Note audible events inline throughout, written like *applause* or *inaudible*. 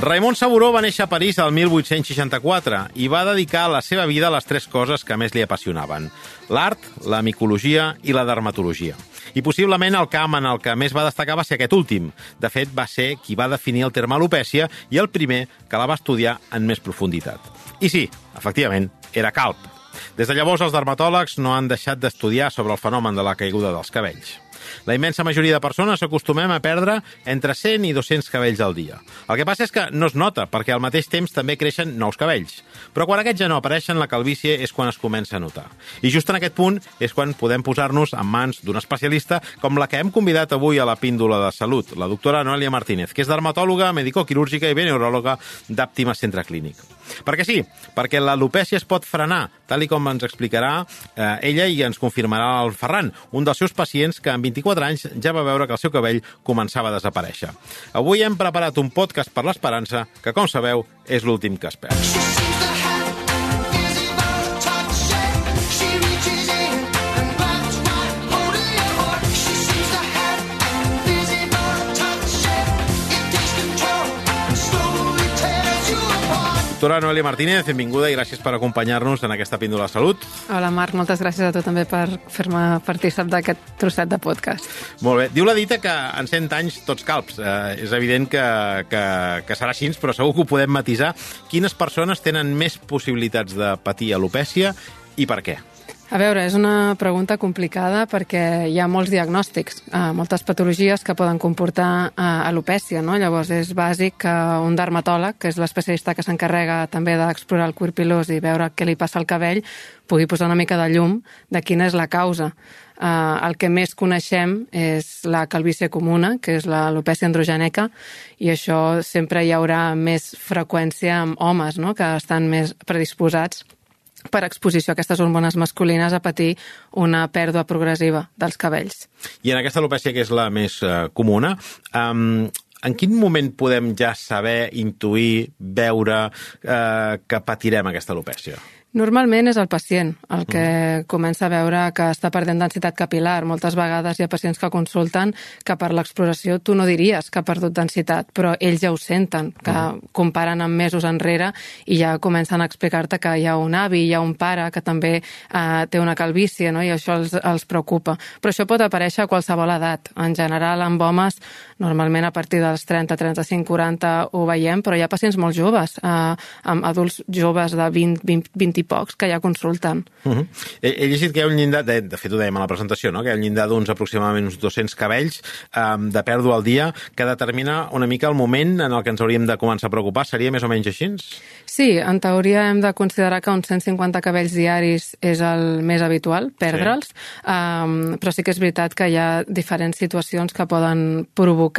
Raimon Saburó va néixer a París el 1864 i va dedicar la seva vida a les tres coses que més li apassionaven. L'art, la micologia i la dermatologia. I possiblement el camp en el que més va destacar va ser aquest últim. De fet, va ser qui va definir el terme alopècia i el primer que la va estudiar en més profunditat. I sí, efectivament, era calp. Des de llavors, els dermatòlegs no han deixat d'estudiar sobre el fenomen de la caiguda dels cabells. La immensa majoria de persones acostumem a perdre entre 100 i 200 cabells al dia. El que passa és que no es nota, perquè al mateix temps també creixen nous cabells. Però quan aquests ja no apareixen, la calvície és quan es comença a notar. I just en aquest punt és quan podem posar-nos en mans d'un especialista com la que hem convidat avui a la píndola de salut, la doctora Noelia Martínez, que és dermatòloga, medicoquirúrgica i veneuròloga d'Àptima Centre Clínic. Perquè sí, perquè l'alopècia es pot frenar, tal i com ens explicarà eh, ella i ens confirmarà el Ferran, un dels seus pacients que en 24 anys ja va veure que el seu cabell començava a desaparèixer. Avui hem preparat un podcast per l'esperança que, com sabeu, és l'últim que es perd. Doctora Noelia Martínez, benvinguda i gràcies per acompanyar-nos en aquesta píndola de salut. Hola Marc, moltes gràcies a tu també per fer-me partícip d'aquest trosset de podcast. Molt bé. Diu la dita que en 100 anys tots calps. Eh, és evident que, que, que serà així, però segur que ho podem matisar. Quines persones tenen més possibilitats de patir alopècia i per què? A veure, és una pregunta complicada perquè hi ha molts diagnòstics, eh, moltes patologies que poden comportar eh, alopècia, no? Llavors és bàsic que un dermatòleg, que és l'especialista que s'encarrega també d'explorar el cuir pilós i veure què li passa al cabell, pugui posar una mica de llum de quina és la causa. Eh, el que més coneixem és la calvície comuna, que és l'alopècia androgènica, i això sempre hi haurà més freqüència amb homes, no?, que estan més predisposats per exposició a aquestes hormones masculines a patir una pèrdua progressiva dels cabells. I en aquesta alopècia, que és la més uh, comuna, um, en quin moment podem ja saber, intuir, veure uh, que patirem aquesta alopècia? Normalment és el pacient el que mm. comença a veure que està perdent densitat capilar. Moltes vegades hi ha pacients que consulten que per l'exploració tu no diries que ha perdut densitat, però ells ja ho senten, que mm. comparen amb mesos enrere i ja comencen a explicar-te que hi ha un avi, hi ha un pare que també eh, té una calvície, no? i això els, els preocupa. Però això pot aparèixer a qualsevol edat. En general, amb homes, normalment a partir dels 30, 35, 40 ho veiem, però hi ha pacients molt joves, eh, amb adults joves de 20, 20, 20 i pocs que ja consulten. Uh -huh. he, he llegit que hi ha un llindar, de, de fet ho dèiem a la presentació, no? que hi ha un llindar d'uns aproximadament uns 200 cabells um, de pèrdua al dia que determina una mica el moment en el que ens hauríem de començar a preocupar. Seria més o menys així? Sí, en teoria hem de considerar que uns 150 cabells diaris és el més habitual, perdre'ls, sí. um, però sí que és veritat que hi ha diferents situacions que poden provocar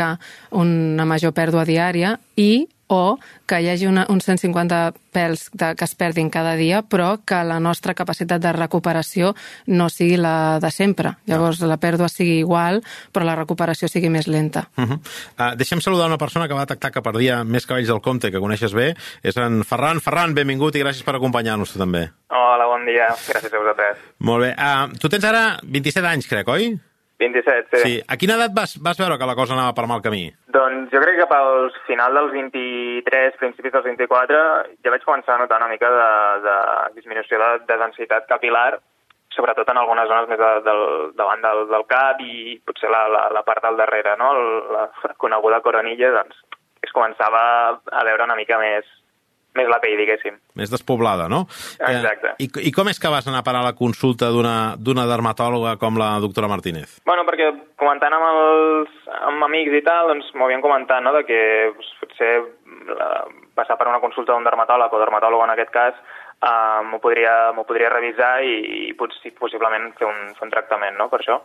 una major pèrdua diària i o que hi hagi una, uns 150 pèls de, que es perdin cada dia, però que la nostra capacitat de recuperació no sigui la de sempre. Llavors, no. la pèrdua sigui igual, però la recuperació sigui més lenta. Uh -huh. uh, deixem saludar una persona que va detectar que perdia més cabells del compte, que coneixes bé. És en Ferran. Ferran, benvingut i gràcies per acompanyar-nos, tu també. Hola, bon dia. Gràcies a vosaltres. Molt bé. Uh, tu tens ara 27 anys, crec, oi? 27, sí. sí. A quina edat vas, vas veure que la cosa anava per mal camí? Doncs jo crec que pel final dels 23, principis dels 24, ja vaig començar a notar una mica de, de disminució de, de densitat capilar, sobretot en algunes zones més de, del, davant del, del cap i potser la, la, la part del darrere, no? la coneguda coronilla, doncs es començava a veure una mica més, més la pell, diguéssim. Més despoblada, no? Exacte. Eh, i, I com és que vas anar a parar a la consulta d'una dermatòloga com la doctora Martínez? Bueno, perquè comentant amb, els, amb amics i tal, doncs m'ho havien comentat, no?, de que doncs, potser la, passar per una consulta d'un dermatòleg o dermatòloga en aquest cas uh, m'ho podria, podria revisar i, i potser, possiblement fer un, fer un tractament, no?, per això.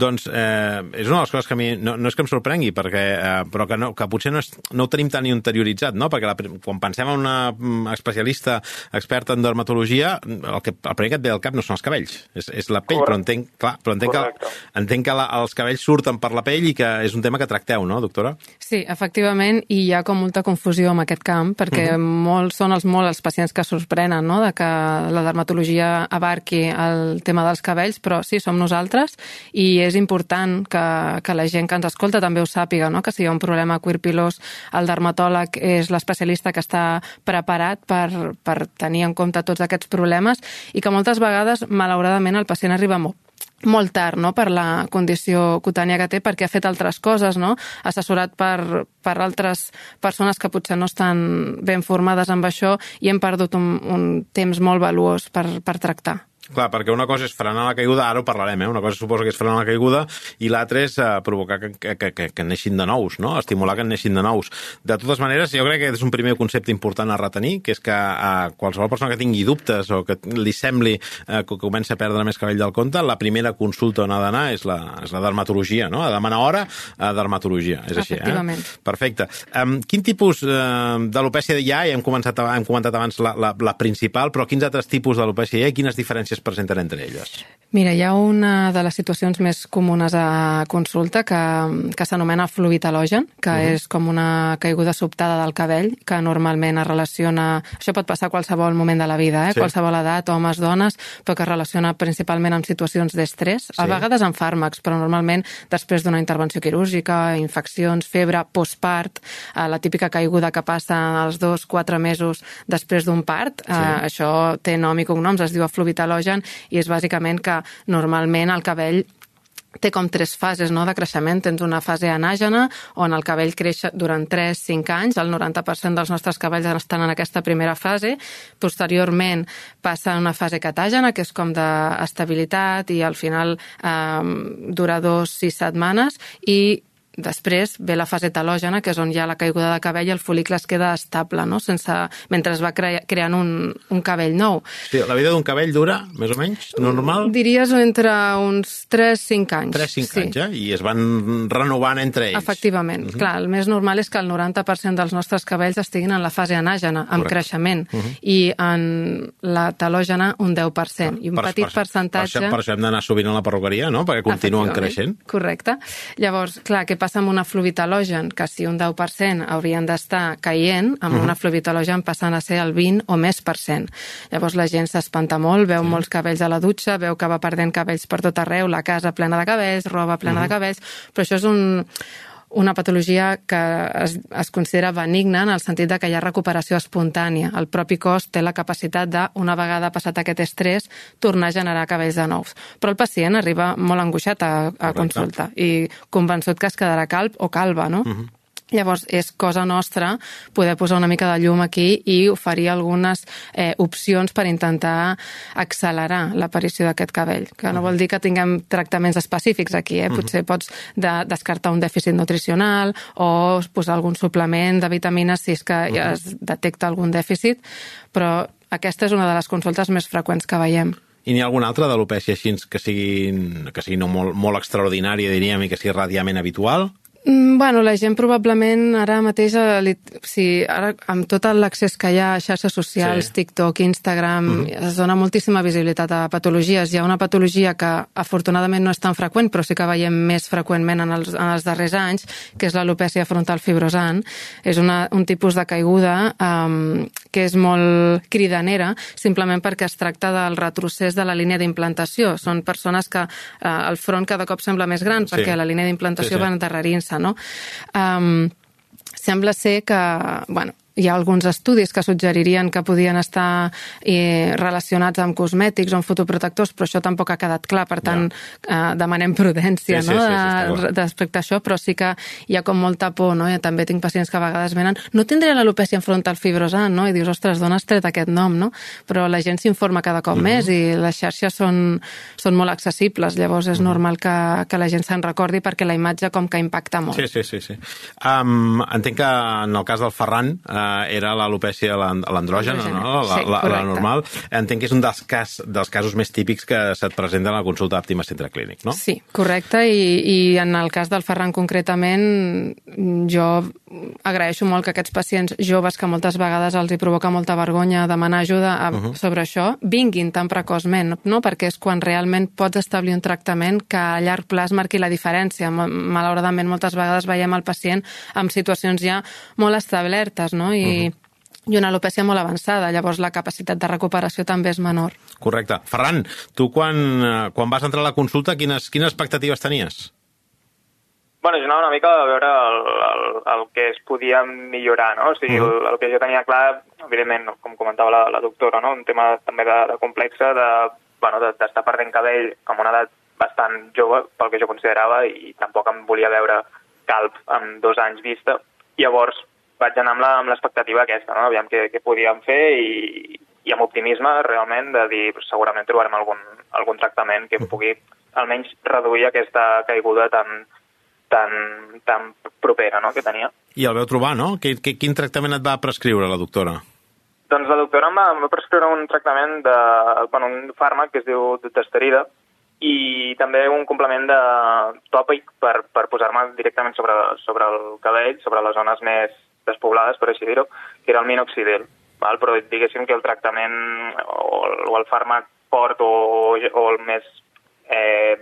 Doncs eh, és una de les coses que a mi no, no és que em sorprengui, perquè, eh, però que, no, que potser no, és, no ho tenim tan interioritzat, no? perquè la, quan pensem en una mm, especialista experta en dermatologia, el, que, el primer que et ve al cap no són els cabells, és, és la pell, Correcte. però entenc, clar, però entenc que, entenc que la, els cabells surten per la pell i que és un tema que tracteu, no, doctora? Sí, efectivament, i hi ha com molta confusió en aquest camp, perquè uh mhm. -huh. molts són els, molt els pacients que sorprenen no? de que la dermatologia abarqui el tema dels cabells, però sí, som nosaltres i és important que, que la gent que ens escolta també ho sàpiga, no? que si hi ha un problema cuir-pilós, el dermatòleg és l'especialista que està preparat per, per tenir en compte tots aquests problemes i que moltes vegades, malauradament, el pacient arriba molt, molt tard no? per la condició cutània que té perquè ha fet altres coses, no? assessorat per, per altres persones que potser no estan ben formades amb això i hem perdut un, un temps molt valuós per, per tractar. Clar, perquè una cosa és frenar la caiguda, ara ho parlarem, eh? una cosa suposa que és frenar la caiguda i l'altra és uh, provocar que, que, que, que, neixin de nous, no? estimular que neixin de nous. De totes maneres, jo crec que és un primer concepte important a retenir, que és que uh, qualsevol persona que tingui dubtes o que li sembli uh, que comença a perdre més cabell del compte, la primera consulta on ha d'anar és, la, és la dermatologia, no? a demanar hora a dermatologia. És així, eh? Perfecte. Um, quin tipus uh, d'alopècia hi ha? Ja hem, començat, hem comentat abans la, la, la principal, però quins altres tipus d'alopècia hi ha i quines diferències es presenten entre elles? Mira, hi ha una de les situacions més comunes a consulta que, que s'anomena fluid que uh mhm. -huh. és com una caiguda sobtada del cabell, que normalment es relaciona... Això pot passar a qualsevol moment de la vida, eh? Sí. qualsevol edat, homes, dones, però que es relaciona principalment amb situacions d'estrès, sí. a vegades amb fàrmacs, però normalment després d'una intervenció quirúrgica, infeccions, febre, postpart, eh, la típica caiguda que passa als dos, quatre mesos després d'un part, eh, sí. això té nom i cognoms, es diu fluid halogen, i és bàsicament que normalment el cabell té com tres fases no, de creixement. Tens una fase anàgena, on el cabell creix durant 3-5 anys, el 90% dels nostres cabells estan en aquesta primera fase. Posteriorment passa a una fase catàgena, que és com d'estabilitat, i al final eh, dura dos, sis setmanes, i Després ve la fase talògena, que és on hi ha la caiguda de cabell i el folicle es queda estable, no? Sense, mentre es va cre creant un, un cabell nou. Sí, la vida d'un cabell dura, més o menys, normal? Diries entre uns 3-5 anys. 3-5 sí. anys, eh? I es van renovant entre ells. Efectivament. Uh mhm. -huh. Clar, el més normal és que el 90% dels nostres cabells estiguin en la fase anàgena, amb Correcte. creixement, uh mhm. -huh. i en la talògena un 10%. I un per, petit per, percentatge... Per això, per això hem d'anar sovint a la perruqueria, no? Perquè continuen creixent. Correcte. Llavors, clar, què passa passa amb una fluvital·logen, que si un 10% haurien d'estar caient, amb uh -huh. una fluvital·logen passant a ser el 20 o més per cent. Llavors la gent s'espanta molt, veu sí. molts cabells a la dutxa, veu que va perdent cabells per tot arreu, la casa plena de cabells, roba plena uh -huh. de cabells, però això és un, una patologia que es, es considera benigna en el sentit de que hi ha recuperació espontània. El propi cos té la capacitat de, una vegada passat aquest estrès, tornar a generar cabells de nous. Però el pacient arriba molt angoixat a, a consulta i convençut que es quedarà calb o calva, no? Uh -huh. Llavors, és cosa nostra poder posar una mica de llum aquí i oferir algunes eh, opcions per intentar accelerar l'aparició d'aquest cabell, que no vol dir que tinguem tractaments específics aquí, eh? potser pots de, descartar un dèficit nutricional o posar algun suplement de vitamines si és que ja es detecta algun dèficit, però aquesta és una de les consultes més freqüents que veiem. I n'hi ha alguna altra d'alopècia així que sigui, que sigui no molt, molt extraordinària, diríem, i que sigui radiament habitual? Mm, bueno, la gent probablement ara mateix, eh, sí, ara amb tot l'accés que hi ha a xarxes socials, sí. TikTok, Instagram, mm -hmm. es dona moltíssima visibilitat a patologies. Hi ha una patologia que afortunadament no és tan freqüent, però sí que veiem més freqüentment en els, en els darrers anys, que és l'alopècia frontal fibrosant. És una, un tipus de caiguda um, que és molt cridanera, simplement perquè es tracta del retrocés de la línia d'implantació. Són persones que uh, el front cada cop sembla més gran, sí. perquè la línia d'implantació sí, sí. va endarrerint-se, no? Um, sembla ser que, bueno, hi ha alguns estudis que suggeririen que podien estar eh, relacionats amb cosmètics o amb fotoprotectors, però això tampoc ha quedat clar, per tant, ja. eh, demanem prudència sí, no? sí, sí, sí, respecte a això, però sí que hi ha com molta por, no? I també tinc pacients que a vegades venen, no tindré l'alopècia frontal fibrosant, no? I dius, ostres, d'on has tret aquest nom, no? Però la gent s'informa cada cop mm -hmm. més i les xarxes són, són molt accessibles, llavors és mm -hmm. normal que, que la gent se'n recordi perquè la imatge com que impacta molt. Sí, sí, sí. sí. Um, entenc que en el cas del Ferran, uh, era l'alopècia l'andrògena, no? La, Sí, la, la normal. Entenc que és un dels, cas, dels casos més típics que se't presenta a la consulta d'Àptima Centre Clínic, no? Sí, correcte, i, i en el cas del Ferran concretament, jo agraeixo molt que aquests pacients joves que moltes vegades els hi provoca molta vergonya demanar ajuda a, uh -huh. sobre això, vinguin tan precoçment, no? perquè és quan realment pots establir un tractament que a llarg plaç marqui la diferència. Ma- Malauradament, moltes vegades veiem el pacient en situacions ja molt establertes, no? I, uh -huh. i una alopècia molt avançada, llavors la capacitat de recuperació també és menor. Correcte. Ferran, tu quan, eh, quan vas entrar a la consulta, quines, quines expectatives tenies? Bueno, jo anava una mica a veure el, el, el que es podia millorar, no? O sigui, Mhm. el, el que jo tenia clar, evidentment, com comentava la, la doctora, no? un tema també de, de complexa, de, bueno, de- perdent cabell amb una edat bastant jove, pel que jo considerava, i tampoc em volia veure calp amb dos anys vista. Llavors vaig anar amb la- amb l'expectativa aquesta, no? aviam què, què podíem fer i, i amb optimisme realment de dir segurament trobarem algun, algun tractament que pugui almenys reduir aquesta caiguda tan, tan, tan propera no? que tenia. I el veu trobar, no? Que, quin tractament et va prescriure la doctora? Doncs la doctora em va, em va prescriure un tractament de, bueno, un fàrmac que es diu dutasterida i també un complement de tòpic per, per posar-me directament sobre, sobre el cabell, sobre les zones més despoblades, per així dir-ho, que era el minoxidil. Val? Però diguéssim que el tractament o el, o el fàrmac fort o, o el més... Eh,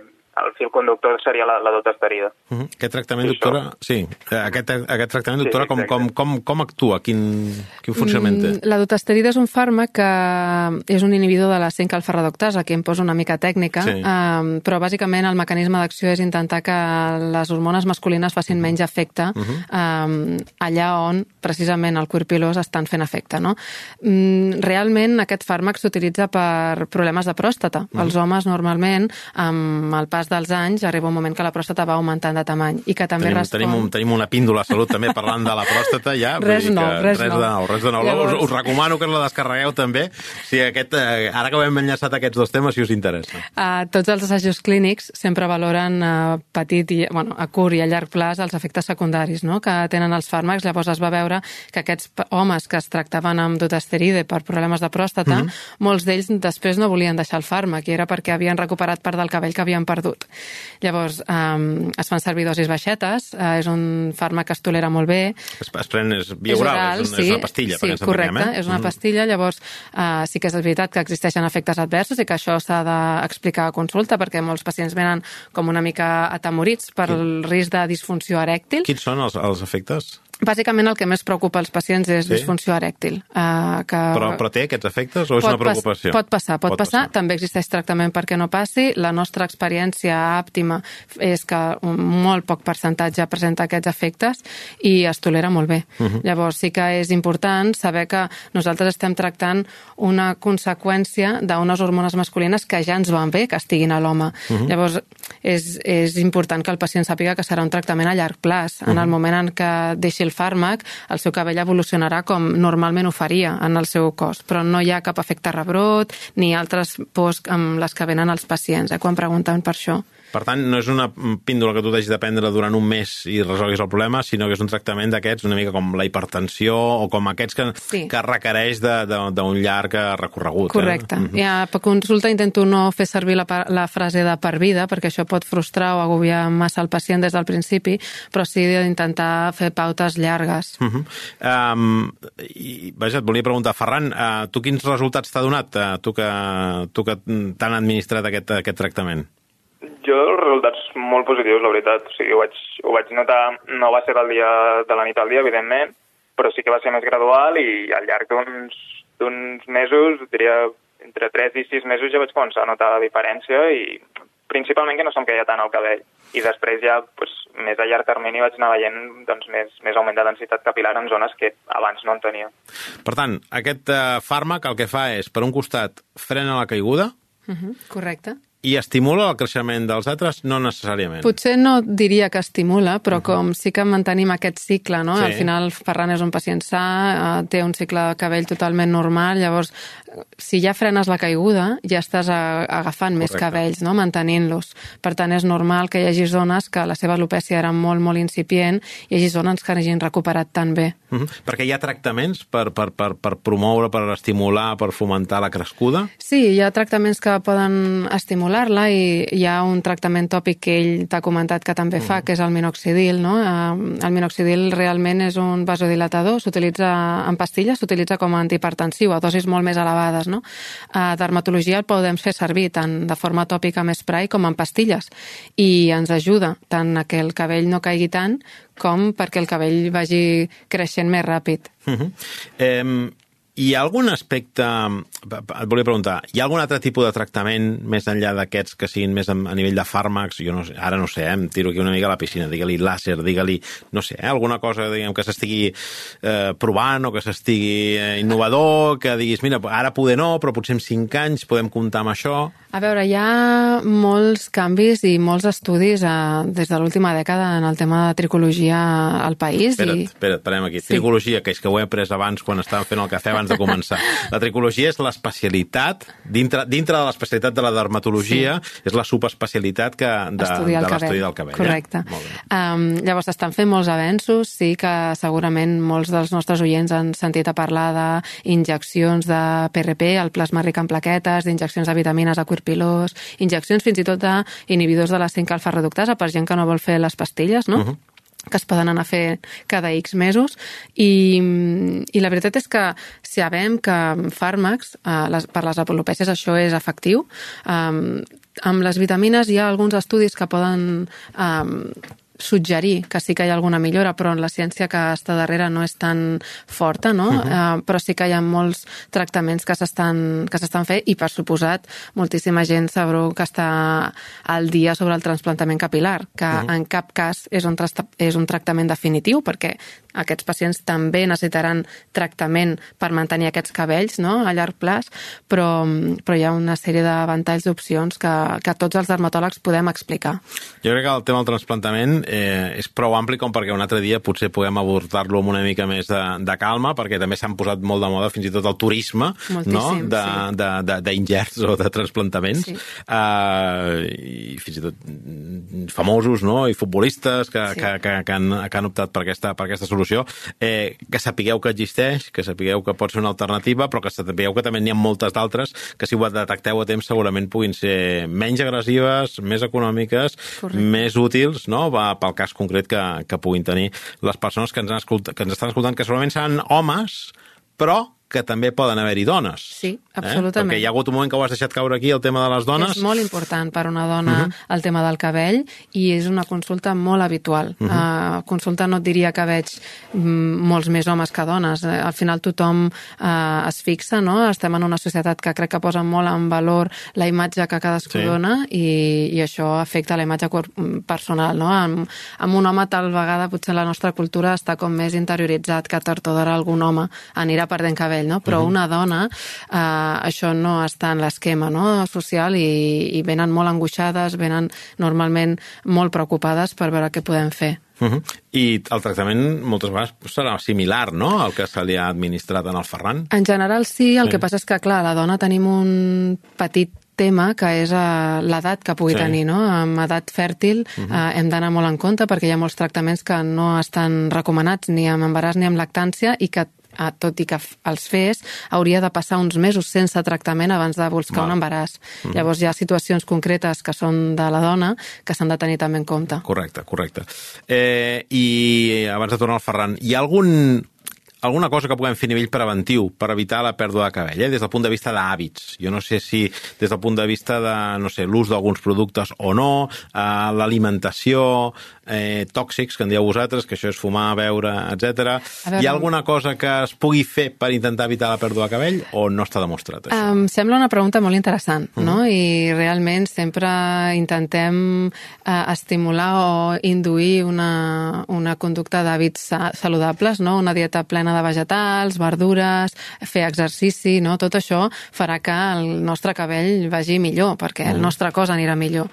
el fil conductor seria la, la dutasterida. Uh -huh. Aquest tractament, Sí, doctora... Sí, eh, aquest, aquest tractament, Sí, doctora, com, exacte. com, com, com actua? Quin, quin funcionament té? Mm, La dutasterida és un fàrmac que és un inhibidor de la 5-alfa-reductasa, aquí em poso una mica tècnica, Sí. um, però bàsicament el mecanisme d'acció és intentar que les hormones masculines facin menys efecte um, allà on precisament el cuir pilós estan fent efecte. No? Mm, realment aquest fàrmac s'utilitza per problemes de pròstata. Els homes normalment, amb el pas dels anys, arriba un moment que la pròstata va augmentant de tamany i que també Tenim, respon... tenim, un, tenim una píndola a salut també parlant de la pròstata ja. Res dir que res res nou. de nou. Res de nou. Llavors- Us, us recomano que la descarregueu també, si aquest, eh, ara que ho hem enllaçat aquests dos temes, si us interessa. A tots els assajos clínics sempre valoren a petit i, bueno, a curt i a llarg plaç els efectes secundaris no? que tenen els fàrmacs. Llavors es va veure que aquests homes que es tractaven amb dutasteride per problemes de pròstata, molts d'ells després no volien deixar el fàrmac i era perquè havien recuperat part del cabell que havien perdut. Llavors um, es fan servir dosis baixetes, uh, és un fàrmac que es tolera molt bé, Es, es pren, és via oral, és, un, és una pastilla, sí, perquè ens correcte, eh? és una pastilla, llavors uh, sí que és veritat que existeixen efectes adversos i que això s'ha d'explicar a consulta perquè molts pacients venen com una mica atemorits per el risc de disfunció erèctil. Quins són els, els efectes? Bàsicament el que més preocupa els pacients és Sí? disfunció erèctil. Uh, que Però, però té aquests efectes o és una pas- preocupació? Pot passar, pot, pot passar. També existeix tractament perquè no passi. La nostra experiència àptima és que un molt poc percentatge presenta aquests efectes i es tolera molt bé. Uh -huh. Llavors sí que és important saber que nosaltres estem tractant una conseqüència d'unes hormones masculines que ja ens van bé que estiguin a l'home. Uh -huh. Llavors és, és important que el pacient sàpiga que serà un tractament a llarg plaç. En el moment en què deixi el fàrmac, el seu cabell evolucionarà com normalment ho faria en el seu cos, però no hi ha cap efecte rebrot ni altres pors amb les que venen els pacients, eh, quan pregunten per això. Per tant, no és una píndola que tu deixis de prendre durant un mes i resolguis el problema, sinó que és un tractament d'aquests una mica com la hipertensió o com aquests que, Sí. que requereix de- de- d'un llarg recorregut. Correcte. Eh? Eh? Ja, per consulta intento no fer servir la, la frase de per vida, perquè això pot frustrar o agobiar massa el pacient des del principi, però sí d'intentar fer pautes llargues. Uh -huh. um, i, vaja, et volia preguntar, Ferran, uh, tu quins resultats t'ha donat, uh, tu que, tu que t'han administrat aquest, aquest tractament? Jo, els resultats molt positius, la veritat. O sigui, ho vaig, ho vaig notar, no va ser del dia de la nit al dia, evidentment, però sí que va ser més gradual i al llarg d'uns d'uns mesos, diria entre 3 i 6 mesos ja vaig començar a notar la diferència i principalment que no se'm queia tant el cabell. I després ja, pues, més a llarg termini vaig anar veient doncs, més, més augment de densitat capilar en zones que abans no en tenia. Per tant, aquest uh, fàrmac el que fa és, per un costat, frena la caiguda Uh -huh. Correcte. I estimula el creixement dels altres? No necessàriament. Potser no diria que estimula, però com sí que mantenim aquest cicle, no? Sí. Al final, Ferran és un pacient sa, eh, té un cicle de cabell totalment normal, llavors si ja frenes la caiguda, ja estàs a, agafant més Correcte. cabells, no? mantenint-los. Per tant, és normal que hi hagi zones que la seva alopècia era molt, molt incipient i hi hagi zones que hagin recuperat tan bé. Uh -huh. Perquè hi ha tractaments per, per, per, per promoure, per estimular, per fomentar la crescuda? Sí, hi ha tractaments que poden estimular-la i hi ha un tractament tòpic que ell t'ha comentat que també fa, que és el minoxidil. No? Eh, El minoxidil realment és un vasodilatador, s'utilitza en pastilles, s'utilitza com a antihipertensiu a dosis molt més elevades. No? A dermatologia el podem fer servir tant de forma tòpica amb spray com en pastilles i ens ajuda tant a que el cabell no caigui tant com perquè el cabell vagi creixent més ràpid. Uh -huh. eh, hi ha algun aspecte... Et volia preguntar, hi ha algun altre tipus de tractament més enllà d'aquests que siguin més a, a nivell de fàrmacs? Jo no sé, ara no sé, eh, em tiro aquí una mica a la piscina, digue-li làser, digue-li, no sé, eh, alguna cosa diguem, que s'estigui eh, provant o que s'estigui eh, innovador, que diguis, mira, ara poder no, però potser en 5 anys podem comptar amb això. A veure, hi ha molts canvis i molts estudis eh, des de l'última dècada en el tema de tricologia al país. Espera't, i... espera't, parem aquí. Sí. Tricologia, que és que ho he après abans quan estàvem fent el cafè abans de *laughs* començar. La tricologia és l'especialitat, dintre, dintre de l'especialitat de la dermatologia, sí. és la subespecialitat que de, de l'estudi del cabell. Correcte. Eh? Molt bé. Um, llavors, estan fent molts avenços, sí que segurament molts dels nostres oients han sentit a parlar d'injeccions de PRP, el plasma ric en plaquetes, d'injeccions de vitamines a cuirpilós, injeccions fins i tot d'inhibidors de la 5 alfa reductasa per gent que no vol fer les pastilles, no? Uh -huh que es poden anar a fer cada X mesos. I, i la veritat és que sabem que fàrmacs eh, les, per les apolopècies això és efectiu. Um, amb les vitamines hi ha alguns estudis que poden um, suggerir que sí que hi ha alguna millora, però la ciència que està darrere no és tan forta, no? Uh -huh. uh, però sí que hi ha molts tractaments que s'estan que s'estan fent i, per suposat, moltíssima gent sabrà que està al dia sobre el transplantament capilar, que uh -huh. en cap cas és un, és un tractament definitiu, perquè aquests pacients també necessitaran tractament per mantenir aquests cabells no? a llarg plaç, però, però hi ha una sèrie de ventalls d'opcions que, que tots els dermatòlegs podem explicar. Jo crec que el tema del transplantament eh, és prou ampli com perquè un altre dia potser puguem abordar-lo amb una mica més de, de calma, perquè també s'han posat molt de moda fins i tot el turisme no? d'ingerts sí. o de transplantaments. Sí. Uh, I fins i tot famosos no? i futbolistes que, sí. que, que, que, han, que han optat per aquesta, per aquesta solució. Eh, que sapigueu que existeix, que sapigueu que pot ser una alternativa, però que sapigueu que també n'hi ha moltes d'altres que si ho detecteu a temps segurament puguin ser menys agressives, més econòmiques, Correcte. més útils, no? Va, pel cas concret que, que puguin tenir les persones que ens, han escoltat, que ens estan escoltant, que segurament seran homes, però que també poden haver-hi dones. Sí, absolutament. Eh? Perquè hi ha hagut un moment que ho has deixat caure aquí, el tema de les dones. És molt important per una dona uh -huh. el tema del cabell i és una consulta molt habitual. Uh -huh. uh, consulta no et diria que veig mm, molts més homes que dones. Uh, al final tothom uh, es fixa, no? Estem en una societat que crec que posa molt en valor la imatge que cadascú sí. dona i, i això afecta la imatge personal, no? Amb, amb un home tal vegada potser la nostra cultura està com més interioritzat que tard o d'hora algun home anirà perdent cabell cabell, no? però uh -huh. una dona eh, això no està en l'esquema no? social i, i venen molt angoixades, venen normalment molt preocupades per veure què podem fer. Uh -huh. I el tractament moltes vegades serà similar, no?, al que se li ha administrat en el Ferran? En general sí, el sí. que passa és que, clar, la dona tenim un petit tema que és uh, l'edat que pugui sí. tenir, no? Amb edat fèrtil uh -huh. uh, hem d'anar molt en compte perquè hi ha molts tractaments que no estan recomanats ni amb embaràs ni amb lactància i que eh, tot i que els fes, hauria de passar uns mesos sense tractament abans de buscar Val. un embaràs. Mm. Llavors hi ha situacions concretes que són de la dona que s'han de tenir també en compte. Correcte, correcte. Eh, I abans de tornar al Ferran, hi ha algun alguna cosa que puguem fer a nivell preventiu per evitar la pèrdua de cabell, eh? des del punt de vista d'hàbits. Jo no sé si des del punt de vista de, no sé, l'ús d'alguns productes o no, eh, l'alimentació, eh, tòxics, que en dieu vosaltres, que això és fumar, beure, etc. Hi ha alguna cosa que es pugui fer per intentar evitar la pèrdua de cabell o no està demostrat, això? Em sembla una pregunta molt interessant, uh -huh. no? I realment sempre intentem eh, estimular o induir una, una conducta d'hàbits saludables, no? Una dieta plena dietana de vegetals, verdures, fer exercici, no? Tot això farà que el nostre cabell vagi millor, perquè el nostre cos anirà millor.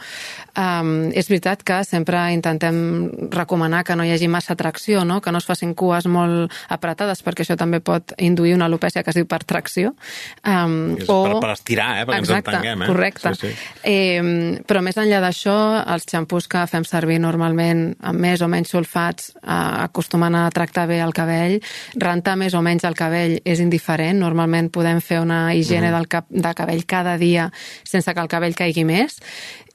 Um, és veritat que sempre intentem recomanar que no hi hagi massa tracció, no? que no es facin cues molt apretades, perquè això també pot induir una alopècia que es diu per tracció. Um, o... per, per estirar, eh? perquè Exacte, ens entenguem. Eh? correcte. Sí, sí. Eh, però més enllà d'això, els xampús que fem servir normalment amb més o menys sulfats eh, acostumen a tractar bé el cabell. Rentar més o menys el cabell és indiferent. Normalment podem fer una higiene mm del cap, de cabell cada dia sense que el cabell caigui més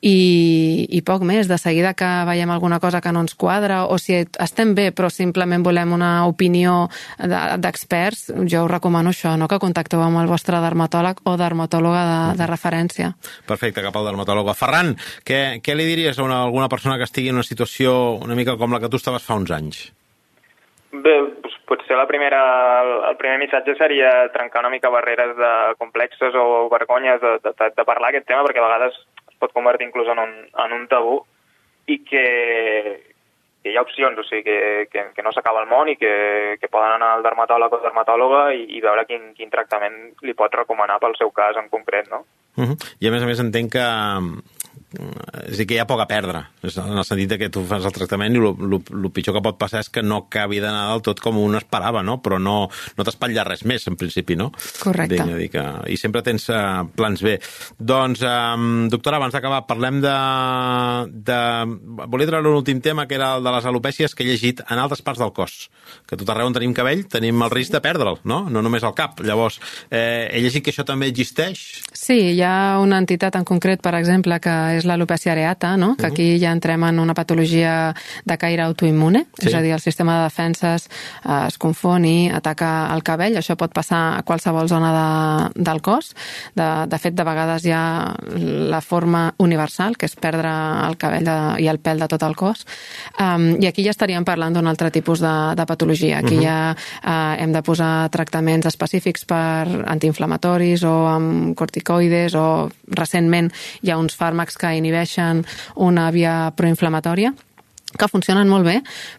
i, i poc més. De seguida que veiem alguna cosa que no ens quadra o si estem bé però simplement volem una opinió d'experts, de, jo us recomano això, no? que contacteu amb el vostre dermatòleg o dermatòloga de, de referència. Perfecte, cap al dermatòleg. Ferran, què, què li diries a una, alguna persona que estigui en una situació una mica com la que tu estaves fa uns anys? Bé, doncs potser la primera, el primer missatge seria trencar una mica barreres de complexes o vergonyes de, de, de parlar aquest tema, perquè a vegades pot convertir inclús en un, en un tabú i que, que hi ha opcions, o sigui, que, que, que no s'acaba el món i que, que poden anar al dermatòleg o dermatòloga i, i veure quin, quin tractament li pot recomanar pel seu cas en concret, no? Uh -huh. I a més a més entenc que és dir, que hi ha poc a perdre, en el sentit que tu fas el tractament i el pitjor que pot passar és que no acabi d'anar del tot com un esperava, no? però no, no t'espatlla res més, en principi, no? Correcte. Vinga, dir que, I sempre tens uh, plans B. Doncs, um, doctora, abans d'acabar, parlem de, de... Volia treure un últim tema, que era el de les alopècies que he llegit en altres parts del cos, que tot arreu on tenim cabell tenim el risc de perdre'l, no? No només al cap. Llavors, eh, he llegit que això també existeix? Sí, hi ha una entitat en concret, per exemple, que és l'alopècia areata, no? que uh -huh. aquí ja entrem en una patologia de caire autoimmune, sí. és a dir, el sistema de defenses eh, es confon i ataca el cabell. Això pot passar a qualsevol zona de, del cos. De, de fet, de vegades hi ha la forma universal, que és perdre el cabell de, i el pèl de tot el cos. Um, I aquí ja estaríem parlant d'un altre tipus de, de patologia. Aquí uh -huh. ja uh, hem de posar tractaments específics per antiinflamatoris o amb corticoides o recentment hi ha uns fàrmacs que inhibeixen una via proinflamatòria que funcionen molt bé,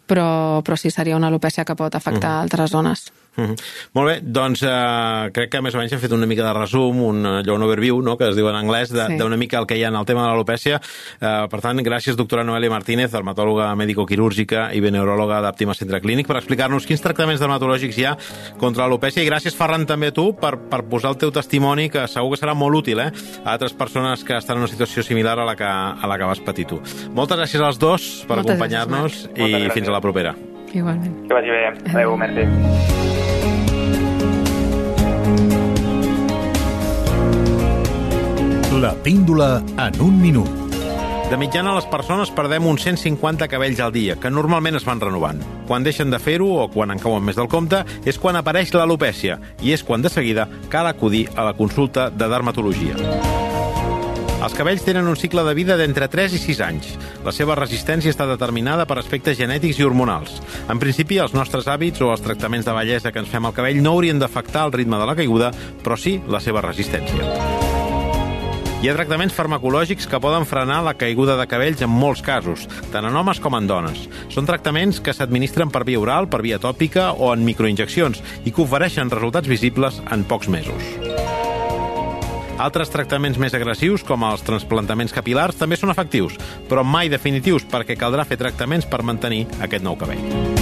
però, però sí seria una alopècia que pot afectar uh -huh. altres zones. Mm *laughs* -hmm. Molt bé, doncs eh, crec que més o menys hem fet una mica de resum, un, allò, un overview, no?, que es diu en anglès, d'una sí. mica el que hi ha en el tema de l'alopècia. Eh, per tant, gràcies, doctora Noelia Martínez, dermatòloga mèdico-quirúrgica i neuròloga d'Àptima Centre Clínic, per explicar-nos quins tractaments dermatològics hi ha contra l'alopècia. I gràcies, Ferran, també a tu, per, per posar el teu testimoni, que segur que serà molt útil, eh?, a altres persones que estan en una situació similar a la que, a la que vas patir tu. Moltes gràcies als dos per acompanyar-nos i fins a la propera. Igualment. Que vagi bé. Adéu, merci. La píndola en un minut. De mitjana, les persones perdem uns 150 cabells al dia, que normalment es van renovant. Quan deixen de fer-ho, o quan en cauen més del compte, és quan apareix l'alopècia, i és quan de seguida cal acudir a la consulta de dermatologia. Els cabells tenen un cicle de vida d'entre 3 i 6 anys. La seva resistència està determinada per aspectes genètics i hormonals. En principi, els nostres hàbits o els tractaments de bellesa que ens fem al cabell no haurien d'afectar el ritme de la caiguda, però sí la seva resistència. Hi ha tractaments farmacològics que poden frenar la caiguda de cabells en molts casos, tant en homes com en dones. Són tractaments que s'administren per via oral, per via tòpica o en microinjeccions i que ofereixen resultats visibles en pocs mesos. Altres tractaments més agressius, com els transplantaments capilars, també són efectius, però mai definitius perquè caldrà fer tractaments per mantenir aquest nou cabell.